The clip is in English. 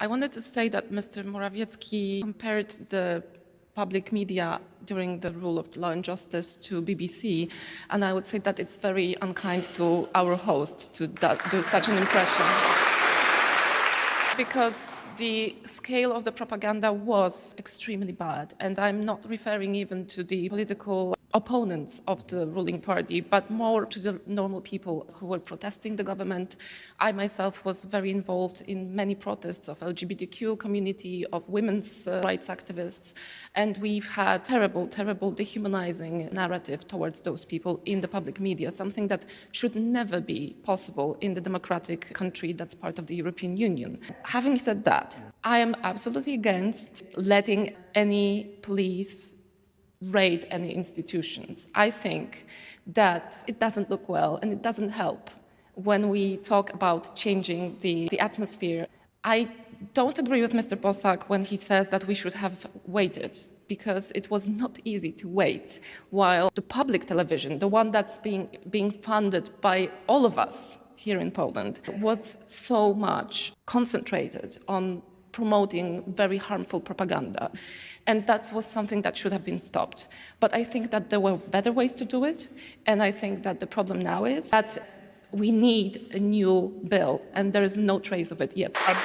I wanted to say that Mr. Morawiecki compared the public media during the rule of law and justice to BBC, and I would say that it's very unkind to our host to do such an impression. Because the scale of the propaganda was extremely bad, and I'm not referring even to the political opponents of the ruling party, but more to the normal people who were protesting the government. I myself was very involved in many protests of LGBTQ community, of women's uh, rights activists, and we've had terrible, terrible dehumanizing narrative towards those people in the public media, something that should never be possible in the democratic country that's part of the European Union. Having said that, I am absolutely against letting any police raid any institutions. I think that it doesn't look well and it doesn't help when we talk about changing the, the atmosphere. I don't agree with Mr. Bosak when he says that we should have waited because it was not easy to wait while the public television, the one that's being, being funded by all of us here in Poland, was so much concentrated on promoting very harmful propaganda. And that was something that should have been stopped. But I think that there were better ways to do it. And I think that the problem now is that we need a new bill, and there is no trace of it yet. Um,